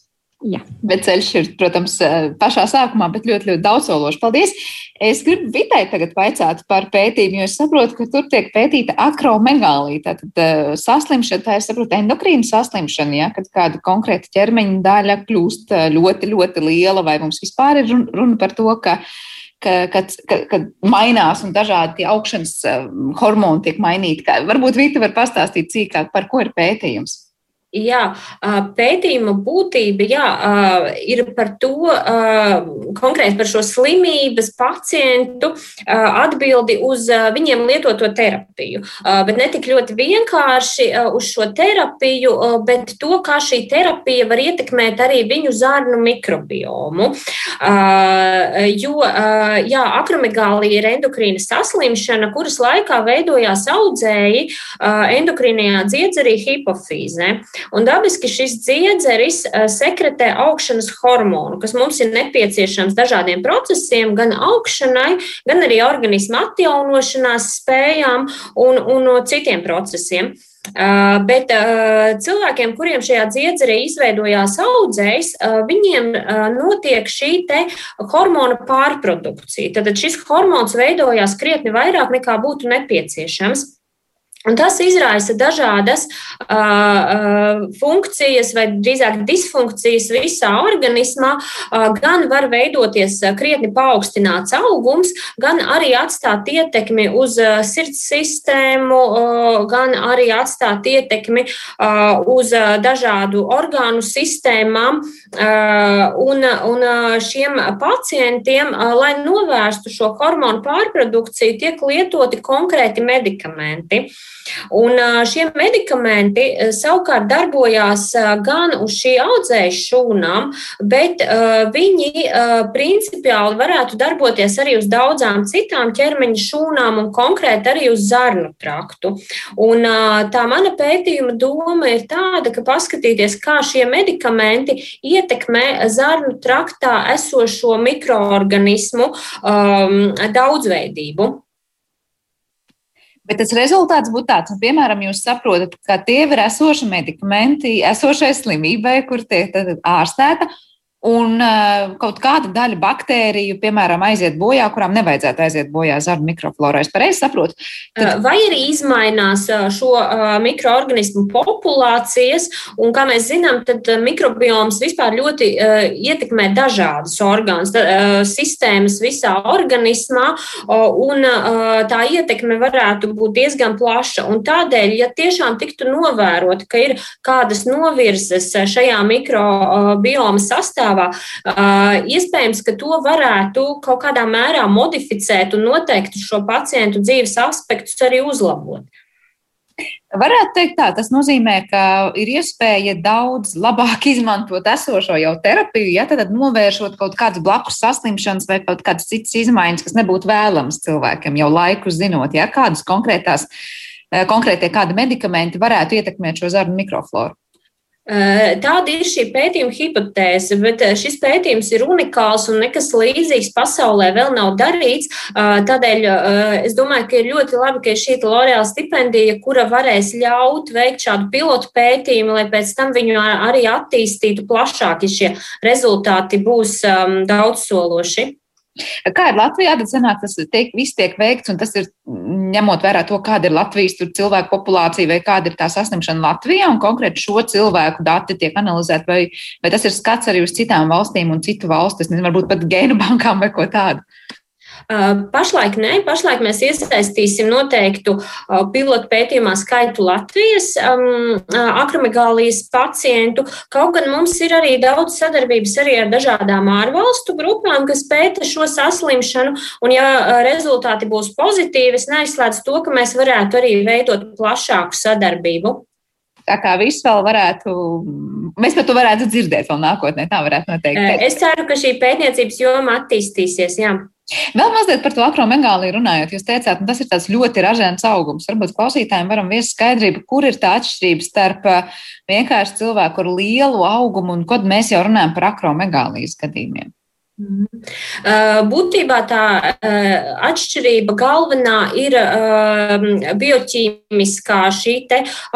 [SPEAKER 7] Jā.
[SPEAKER 2] Bet ceļš ir, protams, eh, pašā sākumā, bet ļoti, ļoti daudzsološs. Paldies! Es gribu Vitai tagad vaicāt par pētījumu, jo es saprotu, ka tur tiek pētīta akromegālija. Tātad uh, saslimšana, tā ir, saprotu, endokrīna saslimšana, ja, kad kāda konkrēta ķermeņa daļa kļūst eh, ļoti, ļoti liela, vai mums vispār ir runa par to, ka ka, kad, kad, kad mainās un dažādi augšanas hormoni tiek mainīti. Varbūt Vita var pastāstīt cīkāk, par ko ir pētījums.
[SPEAKER 1] Jā, pētījuma būtība jā, ir par to konkrēti par šo slimības pacientu atbildi uz viņiem lietoto terapiju. Bet ne tik ļoti vienkārši uz šo terapiju, bet to, kā šī terapija var ietekmēt arī viņu zarnu mikrobiomu. Jo jā, akromegālija ir endokrīna saslimšana, kuras laikā veidojās audzēji endokrīnajā dziedzerī hipofīzē. Un dabiski šis dziedzeris eh, sekretē augšanas hormonu, kas mums ir nepieciešams dažādiem procesiem, gan augšanai, gan arī organisma atjaunošanās spējām un, un citiem procesiem. Uh, bet uh, cilvēkiem, kuriem šajā dziedzerē izveidojās audzējs, uh, viņiem notiek šī hormona pārprodukcija. Tad šis hormons veidojās krietni vairāk nekā būtu nepieciešams. Un tas izraisa dažādas uh, uh, funkcijas, vai drīzāk disfunkcijas visā organismā. Uh, gan var veidoties krietni paaugstināts augums, gan arī atstāt ietekmi uz uh, sirds sistēmu, uh, gan arī atstāt ietekmi uh, uz uh, dažādu orgānu sistēmām. Uh, un, un uh, šiem pacientiem, uh, lai novērstu šo hormonu pārprodukciju, tiek lietoti konkrēti medikamenti. Un šie medikamenti savukārt darbojās gan uz šī audzēja šūnām, bet viņi principiāli varētu darboties arī uz daudzām citām ķermeņa šūnām un konkrēti arī uz zarnu traktu. Un tā mana pētījuma doma ir tāda, ka paskatīties, kā šie medikamenti ietekmē zarnu traktā esošo mikroorganismu um, daudzveidību.
[SPEAKER 2] Bet tas rezultāts būtu tāds, un, piemēram, jūs saprotat, ka tie ir esoši medikamenti, esošai slimībai, kur tiek ārstēta, un uh, kaut kāda daļa baktēriju, piemēram, aiziet bojā, kurām nevajadzētu aiziet bojā zarnu mikroflorā. Es pareizi saprotu.
[SPEAKER 1] Tad... Vai arī izmainās šo uh, mikroorganismu populācijas, un kā mēs zinām, tad mikrobioms vispār ļoti uh, ietekmē dažādas orgānas, uh, sistēmas visā organismā, uh, un uh, tā ietekme varētu būt diezgan plaša. Un tādēļ, ja tiešām tiktu novērot, ka ir kādas novirzes šajā mikrobioma sastāvā, sastāvā. Iespējams, ka to varētu kaut kādā mērā modificēt un noteikti šo pacientu dzīves aspektus arī uzlabot.
[SPEAKER 2] Varētu teikt, tā tas nozīmē, ka ir iespēja daudz labāk izmantot esošo jau terapiju, ja tad novēršot kaut kādas blakus saslimšanas vai kaut kādas citas izmaiņas, kas nebūtu vēlamas cilvēkiem jau laiku zinot, ja kādas konkrētās, konkrētie kādi medikamenti varētu ietekmēt šo zarnu mikrofloru.
[SPEAKER 1] Tāda ir šī pētījuma hipotēze, bet šis pētījums ir unikāls un nekas līdzīgs pasaulē vēl nav darīts. Tādēļ es domāju, ka ir ļoti labi, ka ir šī L'Oreal stipendija, kura varēs ļaut veikt šādu pilotu pētījumu, lai pēc tam viņu arī attīstītu plašāk, ja šie rezultāti būs daudz sološi.
[SPEAKER 2] Kā ir Latvijā, tad sanāk, tas tiek, viss tiek veikts, un tas ir ņemot vērā to, kāda ir Latvijas cilvēku populācija vai kāda ir tā saslimšana Latvijā, un konkrēti šo cilvēku dati tiek analizēti, vai, vai tas ir skats arī uz citām valstīm un citu valstu, es nezinu, varbūt pat gēnu bankām vai ko tādu.
[SPEAKER 1] Pašlaik nē, pašlaik mēs iesaistīsim noteiktu pilotu pētījumā skaitu Latvijas um, akromegālijas pacientu. Kaut gan mums ir arī daudz sadarbības arī ar dažādām ārvalstu grupām, kas pēta šo saslimšanu, un ja rezultāti būs pozitīvi, es neizslēdzu to, ka mēs varētu arī veidot plašāku sadarbību.
[SPEAKER 2] Tā kā viss vēl varētu, mēs par to varētu dzirdēt vēl nākotnē, tā varētu noteikt.
[SPEAKER 1] Es ceru, ka šī pētniecības joma attīstīsies, jā.
[SPEAKER 2] Vēl mazliet par to akromegāliju runājot, jūs teicāt, tas ir tāds ļoti ražēns augums. Varbūt klausītājiem varam viest skaidrību, kur ir tā atšķirība starp uh, vienkārši cilvēku ar lielu augumu un kad mēs jau runājam par akromegālijas gadījumiem.
[SPEAKER 1] Mhm. Uh, būtībā tā uh, atšķirība galvenā ir uh, bioķīmiskā šī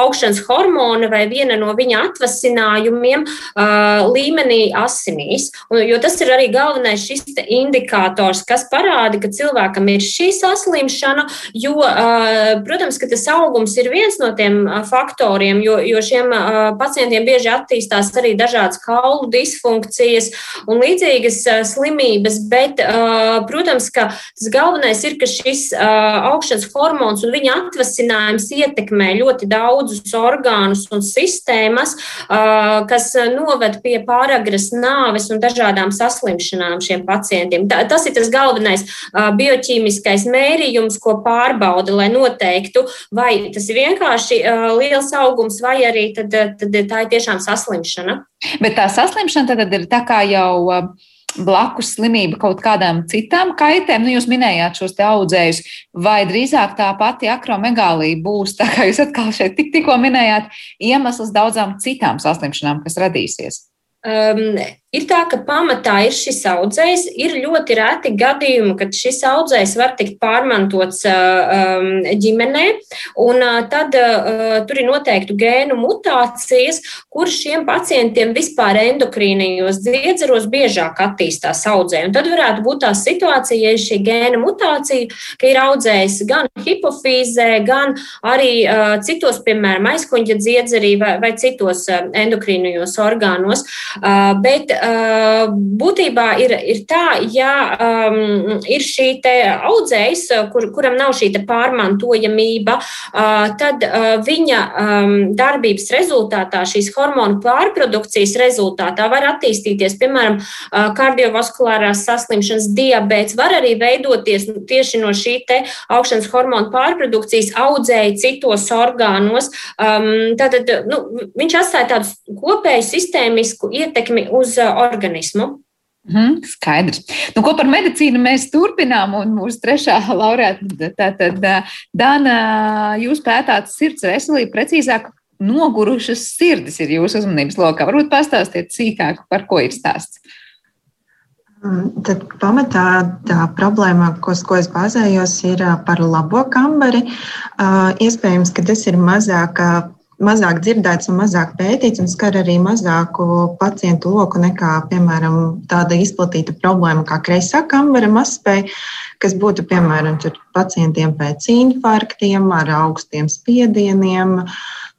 [SPEAKER 1] augšanas hormona vai viena no viņa atvasinājumiem līmenī asinīs. Jo tas ir arī galvenais šis indikators, kas parāda, ka cilvēkam ir šī saslimšana, jo, protams, ka tas augums ir viens no tiem faktoriem, jo, jo šiem pacientiem bieži attīstās arī dažādas kaulu disfunkcijas un līdzīgas slimības, bet, protams, ka tas galvenais ir, ka šis augšanas hormons un viņa atvasinājums ietekmē ļoti daudzus orgānus un sistēmas, kas noved pie pāragras nāves un dažādām saslimšanām šiem pacientiem. Tas ir tas galvenais bioķīmiskais mērījums, ko pārbauda, lai noteiktu, vai tas ir vienkārši liels augums, vai arī tad, tad tā ir tiešām saslimšana.
[SPEAKER 2] Bet tā saslimšana tad ir tā kā jau blakus slimība kaut kādām citām kaitēm? Nu, jūs minējāt šos te audzējus, vai drīzāk tā pati akromegālija būs, tā kā jūs atkal šeit tik, tikko minējāt, iemesls daudzām citām saslimšanām, kas radīsies?
[SPEAKER 1] Um, Ir tā, ka pamatā ir šis audzējs. Ir ļoti reti gadījumi, kad šis audzējs var tikt pārmantots ģimenē, un tad tur ir noteikti gēnu mutācijas, kur šiem pacientiem vispār endokrīnijos dziedzeros biežāk attīstās audzēji. Un tad varētu būt tā situācija, ja ir šī gēna mutācija, ka ir audzējs gan hipofīzē, gan arī citos, piemēram, aizkuņģa dziedzerī vai, vai citos endokrīnijos orgānos. Bet būtībā ir, ir tā, ja um, ir šī audzējs, kur, kuram nav šī pārmantojamība, uh, tad uh, viņa um, darbības rezultātā, šīs hormonu pārprodukcijas rezultātā var attīstīties, piemēram, uh, kardiovaskulārās saslimšanas, diabetes, var arī veidoties tieši no šī augšanas hormonu pārprodukcijas audzēji citos orgānos. Um, tātad nu, viņš atstāja tādu kopēju sistēmisku ietekmi uz organismu.
[SPEAKER 2] Mm, skaidrs. Nu, ko par medicīnu mēs turpinām, un mūsu trešā laureāta, tātad Dana, jūs pētāt sirds veselību, precīzāk, nogurušas sirdis ir jūsu uzmanības lokā. Varbūt pastāstiet sīkāk, par ko ir stāsts.
[SPEAKER 6] Tad pamatā tā problēma, ko, ko es bāzējos, ir par labo kambari. Iespējams, ka tas ir mazāk mazāk dzirdēts un mazāk pētīts, un skar arī mazāku pacientu loku nekā, piemēram, tāda izplatīta problēma kā kreisā kambara mazspēja, kas būtu, piemēram, pacientiem pēc infarktiem, ar augstiem spiedieniem.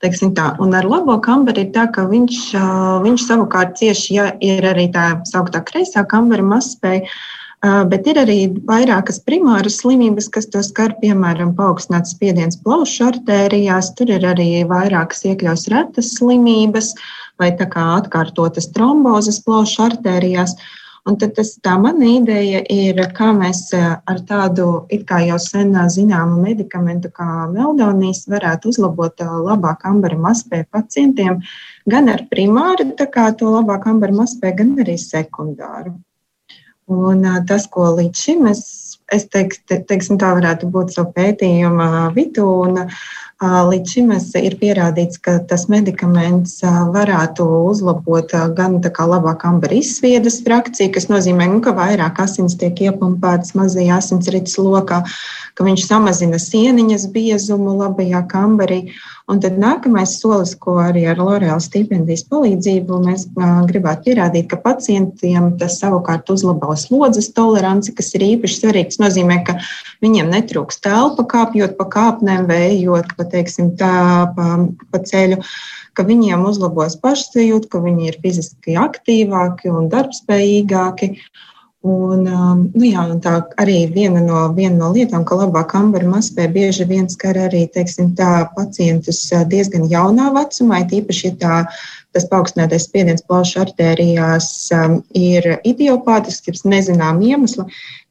[SPEAKER 6] Un ar labo kambari ir tā, ka viņš, viņš savukārt cieši, ja ir arī tā sauktā kreisā kambara mazspēja, Bet ir arī vairākas primāras slimības, kas to skar, piemēram, paaugstināts spiediens plaušu artērijās. Tur ir arī vairākas iekļaus retas slimības vai tā kā atkārtotas trombozes plaušu artērijās. Un tad tas, tā mana ideja ir, kā mēs ar tādu jau sen zināmu medikamentu kā meldonijas varētu uzlabot labāk ambara mazspēju pacientiem, gan ar primāru, tā kā to labāk ambara mazspēju, gan arī sekundāru. Un tas, ko līdz šim es, es teiktu, te, teiksim, tā varētu būt savu pētījuma vidū, un līdz šim ir pierādīts, ka tas medikaments varētu uzlabot gan labāk ambra izsviedas frakciju, kas nozīmē, nu, ka vairāk asins tiek iepumpētas mazajā asinsrites lokā, ka viņš samazina sieniņas biezumu labajā kambarī. Un tad nākamais solis, ko arī ar L'Oreal stipendijas palīdzību mēs gribētu pierādīt, ka pacientiem tas savukārt uzlabo slodzes toleranci, kas ir īpaši svarīgs. Tas nozīmē, ka viņiem netrūks telpa kāpjot pa kāpnēm, vējot pa, teiksim, tā, pa, pa ceļu, ka viņiem uzlabos pašsajūta, ka viņi ir fiziski aktīvāki un darbspējīgāki. Un, um, nu jā, un tā arī viena no, viena no lietām, ka labāk ambara mazspēja bieži vien skar arī teiksim, tā, pacientus uh, diezgan jaunā vecumā, tīpaši, ja tā, tas paaugstinātais spiediens plaušu artērijās um, ir idiopātisks, nezinām iemeslu.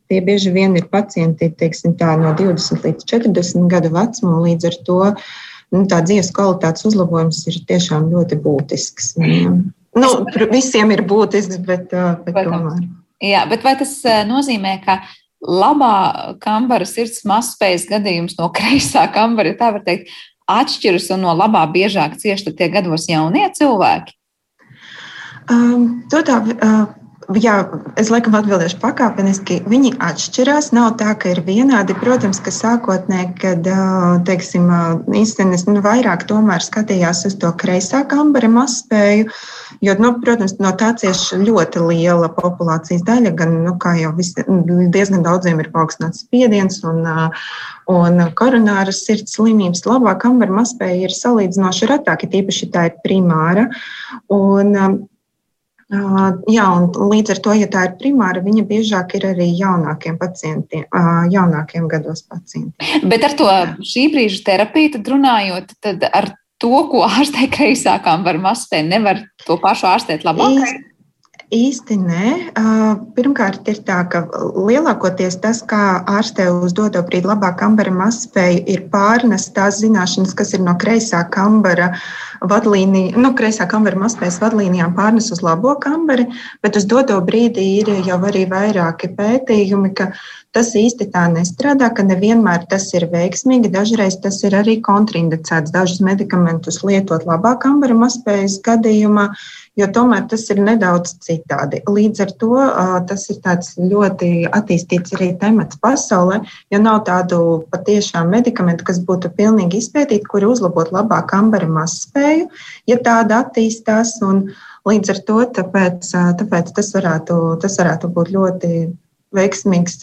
[SPEAKER 6] Tie bieži vien ir pacienti teiksim, tā, no 20 līdz 40 gadu vecuma, līdz ar to nu, tā dzīves kvalitātes uzlabojums ir tiešām ļoti būtisks. Nu, visiem ir būtisks, bet, uh, bet tomēr.
[SPEAKER 2] Jā, bet vai tas eh, nozīmē, ka labā kambara sirds mazspējas gadījums no kreisā kambara, tā var teikt, atšķiras un no labā biežāk cieši tie gados jaunie cilvēki?
[SPEAKER 6] Um, to tā, uh, jā, es laikam atbildēšu pakāpeniski. Viņi atšķirās. Nav tā, ka ir vienādi. Protams, ka sākotnēji, kad teiksim, īstenībā nu, vairāk skatījās uz to kreisā kambara mazspēju, jo, nu, protams, no tā cieši ļoti liela populācijas daļa. Gan, nu, jau visi, diezgan daudziem ir paaugstināts spiediens un, un koronāras sirds slimības. Labāk kambara mazspēja ir salīdzinoši retāka, tīpaši tā ir primāra. Un, Jā, un līdz ar to, ja tā ir primāra, viņa biežāk ir arī jaunākiem pacientiem, jaunākiem gados pacientiem.
[SPEAKER 2] Bet ar to šī brīža terapiju tad runājot, tad ar to, ko ārstē kreisākām var mazspēj, nevar to pašu ārstēt labāk?
[SPEAKER 6] Īsti, nē. Pirmkārt, ir tā, ka lielākoties tas, kā ārstē uz doto brīdi labāk kambara mazspēju, ir pārnest tās zināšanas, kas ir no kreisā kambara vadlīnija, nu, kreisā kambara mazspējas vadlīnijām pārnes uz labo kambari, bet uz doto brīdi ir jau arī vairāki pētījumi, ka tas īsti tā nestrādā, ka nevienmēr tas ir veiksmīgi, dažreiz tas ir arī kontraindicēts. Dažus medikamentus lietot labā kambara mazspējas gadījumā, jo tomēr tas ir nedaudz citādi. Līdz ar to tas ir ļoti attīstīts arī temats pasaulē, jo nav tādu patiešām medikamentu, kas būtu pilnīgi izpētīti, kuri uzlabot labāk ambara mazspēju, ja tāda attīstās. Līdz ar to tāpēc, tāpēc tas, varētu, tas varētu būt ļoti veiksmīgs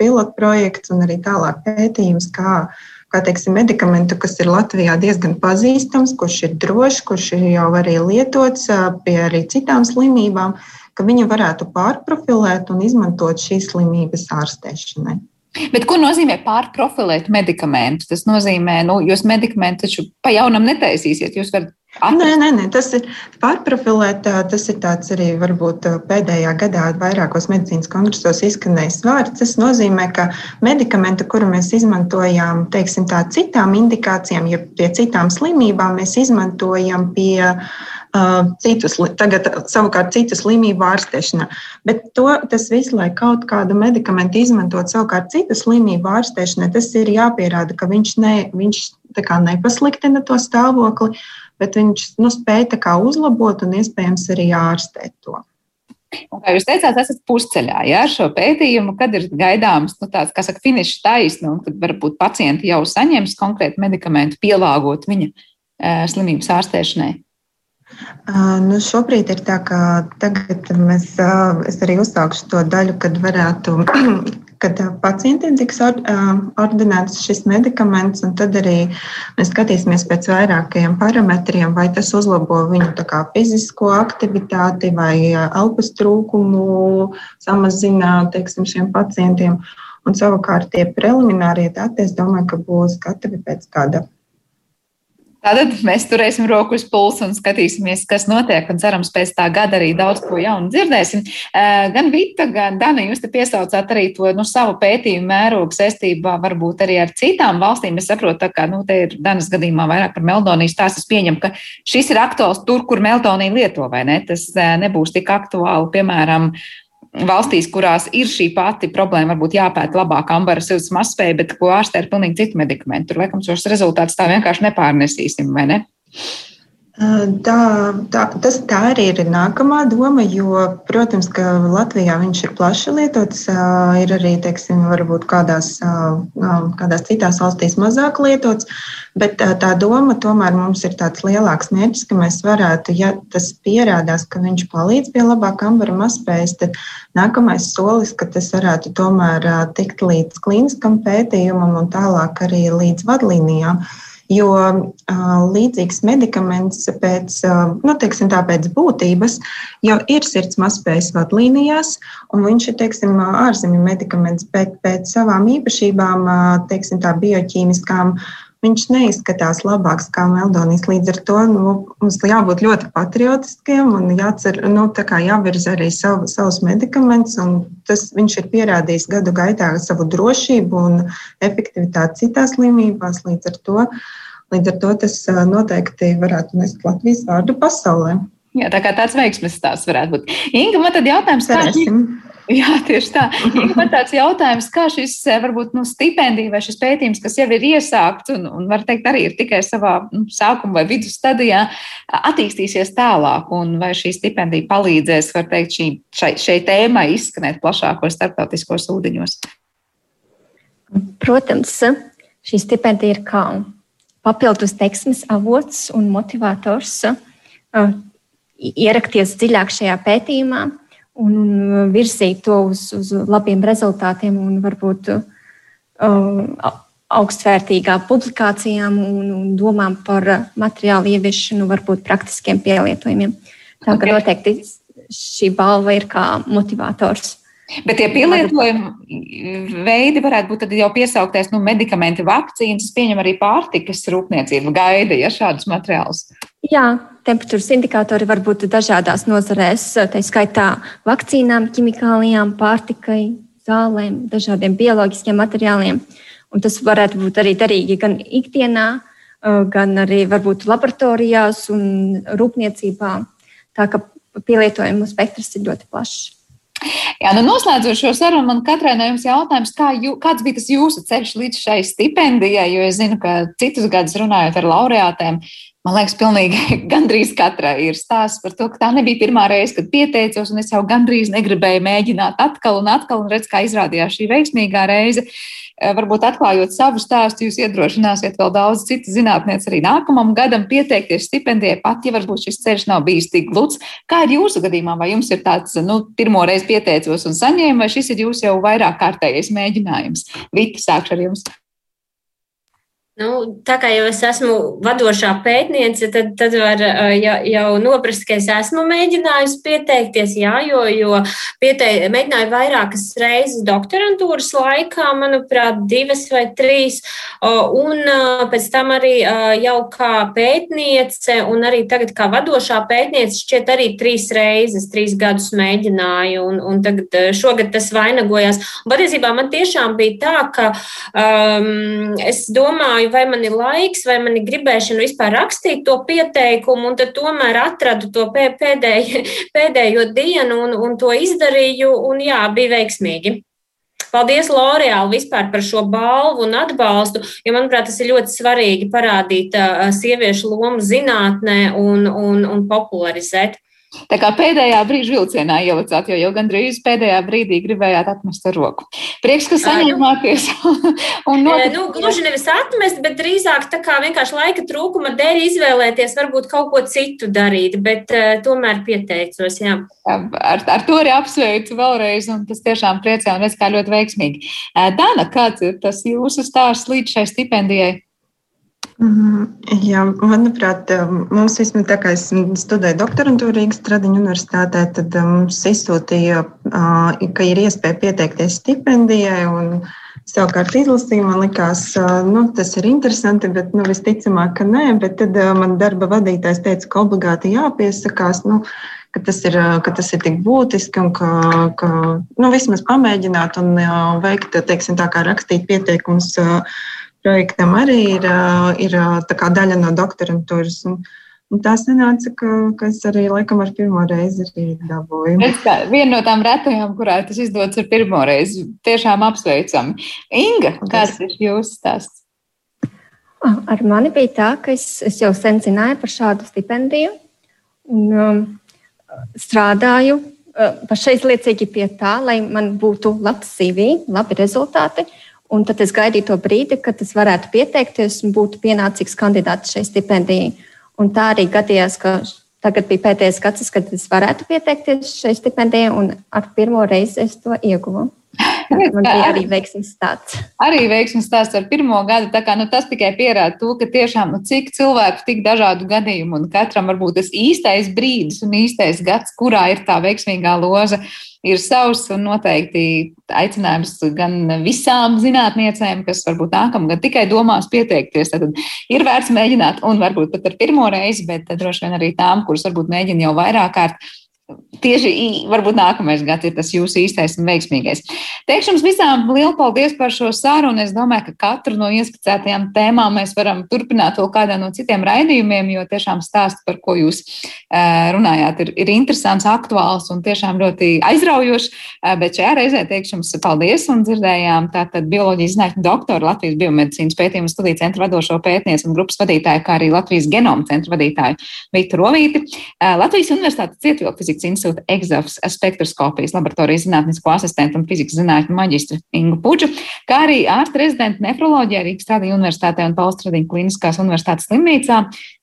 [SPEAKER 6] pilotprojekts un arī tālāk pētījums, kā kā teiksim, medikamentu, kas ir Latvijā diezgan pazīstams, kurš ir drošs, kurš ir jau arī lietots pie arī citām slimībām, ka viņi varētu pārprofilēt un izmantot šīs slimības ārstēšanai.
[SPEAKER 2] Bet ko nozīmē pārprofilēt medikamentus? Tas nozīmē, ka nu, jūs medikamentu taču pa jaunam netaisīsiet. Jūs varat.
[SPEAKER 6] Nē, nē, nē, tas ir pārprofilēt. Tas ir tāds arī varbūt pēdējā gadā vairākos medicīnas kongresos izskanējis vārds. Tas nozīmē, ka medikamenti, kuru mēs izmantojam, teiksim, tā citām indikācijām, ja pie citām slimībām, mēs izmantojam pie uh, citus, tagad savukārt citu slimību ārstēšanā. Bet to, tas viss, lai kaut kādu medikamentu izmantot savukārt citu slimību ārstēšanai, tas ir jāpierāda, ka viņš, ne, viņš nepasliktina to stāvokli bet viņš nu, spēja uzlabot un iespējams arī ārstēt to.
[SPEAKER 2] Un, kā jūs teicāt, esat pusceļā ja, ar šo pētījumu, kad ir gaidāms nu, tāds, kā saka, finiša taisna, un kad varbūt pacienti jau saņems konkrētu medikamentu, pielāgot viņa slimības ārstēšanai?
[SPEAKER 6] Nu šobrīd ir tā, ka tagad mēs, es arī uzsākšu to daļu, kad varētu, kad pacientiem tiks or, ordinēts šis medikaments, un tad arī mēs skatīsimies pēc vairākajiem parametriem, vai tas uzlabo viņu kā, fizisko aktivitāti vai elpas trūkumu samazina teiksim, šiem pacientiem. Un savukārt tie preliminārie dati, es domāju, ka būs gatavi pēc kāda
[SPEAKER 2] Tātad mēs turēsim roku uz pulsu un skatīsimies, kas notiek. Cerams, pēc tā gada arī daudz ko jaunu dzirdēsim. Gan Vita, gan Dana, jūs te piesaucāt arī to nu, savu pētījumu mērogu saistībā varbūt arī ar citām valstīm. Es saprotu, ka nu, te ir Danas gadījumā vairāk par meldoniju stāsts. Es pieņemu, ka šis ir aktuāls tur, kur meldoniju lieto, vai ne? Tas nebūs tik aktuāli, piemēram, valstīs, kurās ir šī pati problēma, varbūt jāpēta labāk ambara sirds mazspēja, bet ko ārstē ar pilnīgi citu medikamentu. Tur, laikam, šos rezultātus tā vienkārši nepārnesīsim, vai ne?
[SPEAKER 6] Tā, tā, tas, tā arī ir nākamā doma, jo, protams, ka Latvijā viņš ir plaši lietots. Ir arī, teiksim, varbūt kādās, kādās citās valstīs mazāk lietots, bet tā doma tomēr mums ir tāds lielāks mērķis, ka mēs varētu, ja tas pierādās, ka viņš palīdz pie labāka ambara mazspējas, tad nākamais solis, ka tas varētu tomēr tikt līdz klīniskam pētījumam un tālāk arī līdz vadlīnijām. Jo līdzīgs medikaments pēc, nu, teiksim, tā, pēc būtības jau ir sirds mazspējas vadlīnijās, un viņš ir teiksim, ārzemju medikaments, bet pēc savām īpašībām, teiksim, tā bioķīmiskām, viņš neizskatās labāks kā meldonijas. Līdz ar to nu, mums jābūt ļoti patriotiskiem un jācer, nu, jāvirza arī savu, savus medikamentus. Tas viņš ir pierādījis gadu gaitā savu drošību un efektivitāti citās slimībās. Līdz ar to, līdz ar to tas noteikti varētu nest Latvijas vārdu pasaulē.
[SPEAKER 2] Jā, tā kā tāds veiksmes stāsts varētu būt. Inga, man tad jautājums, kā šī, Jā, tieši tā. Man tāds jautājums, kā šis varbūt nu, stipendija vai šis pētījums, kas jau ir iesākts un, un var teikt, arī ir tikai savā nu, sākuma vai vidus stadijā, attīstīsies tālāk, un vai šī stipendija palīdzēs, var teikt, šī, šai, šai tēmai izskanēt plašākos starptautiskos ūdeņos?
[SPEAKER 7] Protams, šī stipendija ir kā papildus teiksmes avots un motivators ierakties dziļāk šajā pētījumā un, un virzīt to uz, uz labiem rezultātiem un varbūt uh, augstvērtīgām publikācijām un, un domām par materiālu ieviešanu, varbūt praktiskiem pielietojumiem. Tā ka noteikti šī balva ir kā motivators.
[SPEAKER 2] Bet tie pielietojumi veidi varētu būt jau piesaukties nu, medikamenti, vakcīnas, pieņem arī pārtikas rūpniecība, gaida ja, šādus materiālus.
[SPEAKER 7] Jā, temperatūras indikātori var būt dažādās nozarēs, tā skaitā vakcīnām, ķimikālijām, pārtikai, zālēm, dažādiem bioloģiskiem materiāliem. Un tas varētu būt arī derīgi gan ikdienā, gan arī varbūt laboratorijās un rūpniecībā. Tā ka pielietojumu spektrs ir ļoti plašs.
[SPEAKER 2] Jā, nu noslēdzot šo sarunu, man katrai no jums jautājums, kā jū, kāds bija tas jūsu ceļš līdz šai stipendijai, jo es zinu, ka citus gadus runājot ar laureātēm, Man liekas, pilnīgi gandrīz katrai ir stāsts par to, ka tā nebija pirmā reize, kad pieteicos, un es jau gandrīz negribēju mēģināt atkal un atkal, un redz, kā izrādījās šī veiksmīgā reize. Eh, varbūt atklājot savu stāstu, jūs iedrošināsiet vēl daudz citu zinātnieku arī nākamam gadam pieteikties stipendijai, pat ja varbūt šis ceļš nav bijis tik gluds. Kā ir jūsu gadījumā? Vai jums ir tāds, nu, pirmo reizi pieteicos un saņēmu, vai šis ir jūsu jau vairāk kārtējais mēģinājums? Vita, sākšu ar jums.
[SPEAKER 1] Nu, tā kā jau es esmu vadošā pētniece, tad, tad var jau, jau noprast, ka es esmu mēģinājusi pieteikties, jā, jo, jo pietei, mēģināju vairākas reizes doktorantūras laikā, manuprāt, divas vai trīs, un pēc tam arī jau kā pētniece, un arī tagad kā vadošā pētniece, šķiet arī trīs reizes, trīs gadus mēģināju, un, un tagad šogad tas vainagojās. Patiesībā man tiešām bija tā, ka um, es domāju, domāju, vai man ir laiks, vai man ir gribēšana vispār rakstīt to pieteikumu, un tad tomēr atradu to pēdējo, pēdējo dienu un, un to izdarīju, un jā, bija veiksmīgi. Paldies L'Oreal vispār par šo balvu un atbalstu, jo, manuprāt, tas ir ļoti svarīgi parādīt sieviešu lomu zinātnē un, un, un popularizēt.
[SPEAKER 2] Tā kā pēdējā brīža vilcienā ielicāt, jo jau gandrīz pēdējā brīdī gribējāt atmest ar roku. Prieks, ka saņēmāties.
[SPEAKER 1] un notiek... nu, gluži nevis atmest, bet drīzāk tā kā vienkārši laika trūkuma dēļ izvēlēties varbūt kaut ko citu darīt, bet uh, tomēr pieteicos. Jā.
[SPEAKER 2] Ar, ar to arī apsveicu vēlreiz, un tas tiešām priecē un es kā ļoti veiksmīgi. Dana, kāds ir tas jūsu stāsts līdz šai stipendijai?
[SPEAKER 6] Jā, manuprāt, mums vismaz tā kā es studēju doktorantūru Rīgas Tradiņu universitātē, tad mums izsūtīja, ka ir iespēja pieteikties stipendijai. Un, Savukārt, izlasīju, man likās, nu, tas ir interesanti, bet nu, visticamāk, ka nē. Bet tad man darba vadītājs teica, ka obligāti jāpiesakās. Nu, ka tas ir, ka tas ir tik būtiski un ka, ka nu, vismaz pamēģināt un veikt, teiksim, tā kā rakstīt pieteikumus projektam arī ir, ir daļa no doktorantūras. Un, Un tā sanāca, ka, ka es arī laikam ar pirmo reizi arī dabūju.
[SPEAKER 2] Tā, viena no tām retajām, kurā tas izdodas ar pirmo reizi, tiešām apsveicami. Inga, kāds ir jūsu stāsts?
[SPEAKER 7] Ar mani bija tā, ka es, es jau sen zināju par šādu stipendiju un um, strādāju uh, pašaizliecīgi pie tā, lai man būtu labs CV, labi rezultāti. Uh, Un tad es gaidīju to brīdi, kad es varētu pieteikties un būtu pienācīgs kandidāts šai stipendijai. Un tā arī gadījās, ka tagad bija pēdējais gads, kad es varētu pieteikties šai stipendijai, un ar pirmo reizi es to ieguvu. Man bija arī veiksmīgs stāsts.
[SPEAKER 2] Arī veiksmīgs stāsts ar pirmo gadu. Kā, nu, tas tikai pierāda to, ka tiešām nu, cik cilvēku, tik dažādu gadījumu, un katram varbūt tas īstais brīdis un īstais gads, kurā ir tā veiksmīgā loza, ir savs un noteikti aicinājums gan visām zinātniecēm, kas varbūt nākamgad tikai domās pieteikties. Tad ir vērts mēģināt, un varbūt pat ar pirmo reizi, bet droši vien arī tām, kuras varbūt mēģina jau vairāk kārt Tieši varbūt nākamais gads ir tas jūsu īstais un veiksmīgais. Teikšu jums visām lielu paldies par šo sarunu. Es domāju, ka katru no ieskicētajām tēmām mēs varam turpināt vēl kādā no citiem raidījumiem, jo tiešām stāsts, par ko jūs runājāt, ir, ir interesants, aktuāls un tiešām ļoti aizraujošs. Bet šajā reizē teikšu jums paldies un dzirdējām tātad bioloģijas zinātņu doktoru Latvijas biomedicīnas pētījumu studiju centra vadošo pētnieku un grupas vadītāju, kā arī Latvijas genoma centra vadītāju Viktoru Rovīti. Latvijas Universitātes cietvilku fizikas institūta EGZAFS spektroskopijas laboratorijas zinātnisko asistentu un fizikas zinātņu maģistru Ingu Puģu, kā arī ārsta rezidenta nefroloģijā Rīgas Stradiņa universitātē un Paustradiņa kliniskās universitātes slimnīcā,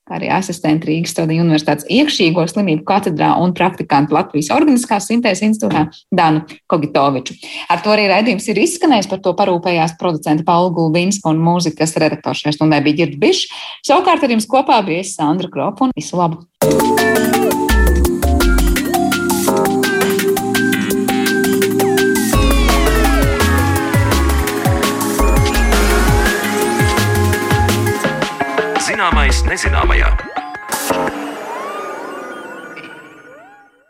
[SPEAKER 2] kā arī asistenti Rīgas Stradiņa universitātes iekšīgo slimību katedrā un praktikantu Latvijas Organiskās sintēzes institūtā Danu Kogitoviču. Ar to arī raidījums ir izskanējis, par to parūpējās producenta Paula Gulbinska un mūzikas redaktors šajā stundē bija Girds Bišs. Savukārt ar jums kopā bija Sandra Kropa un visu labu!
[SPEAKER 8] Zināmais nezināmajā.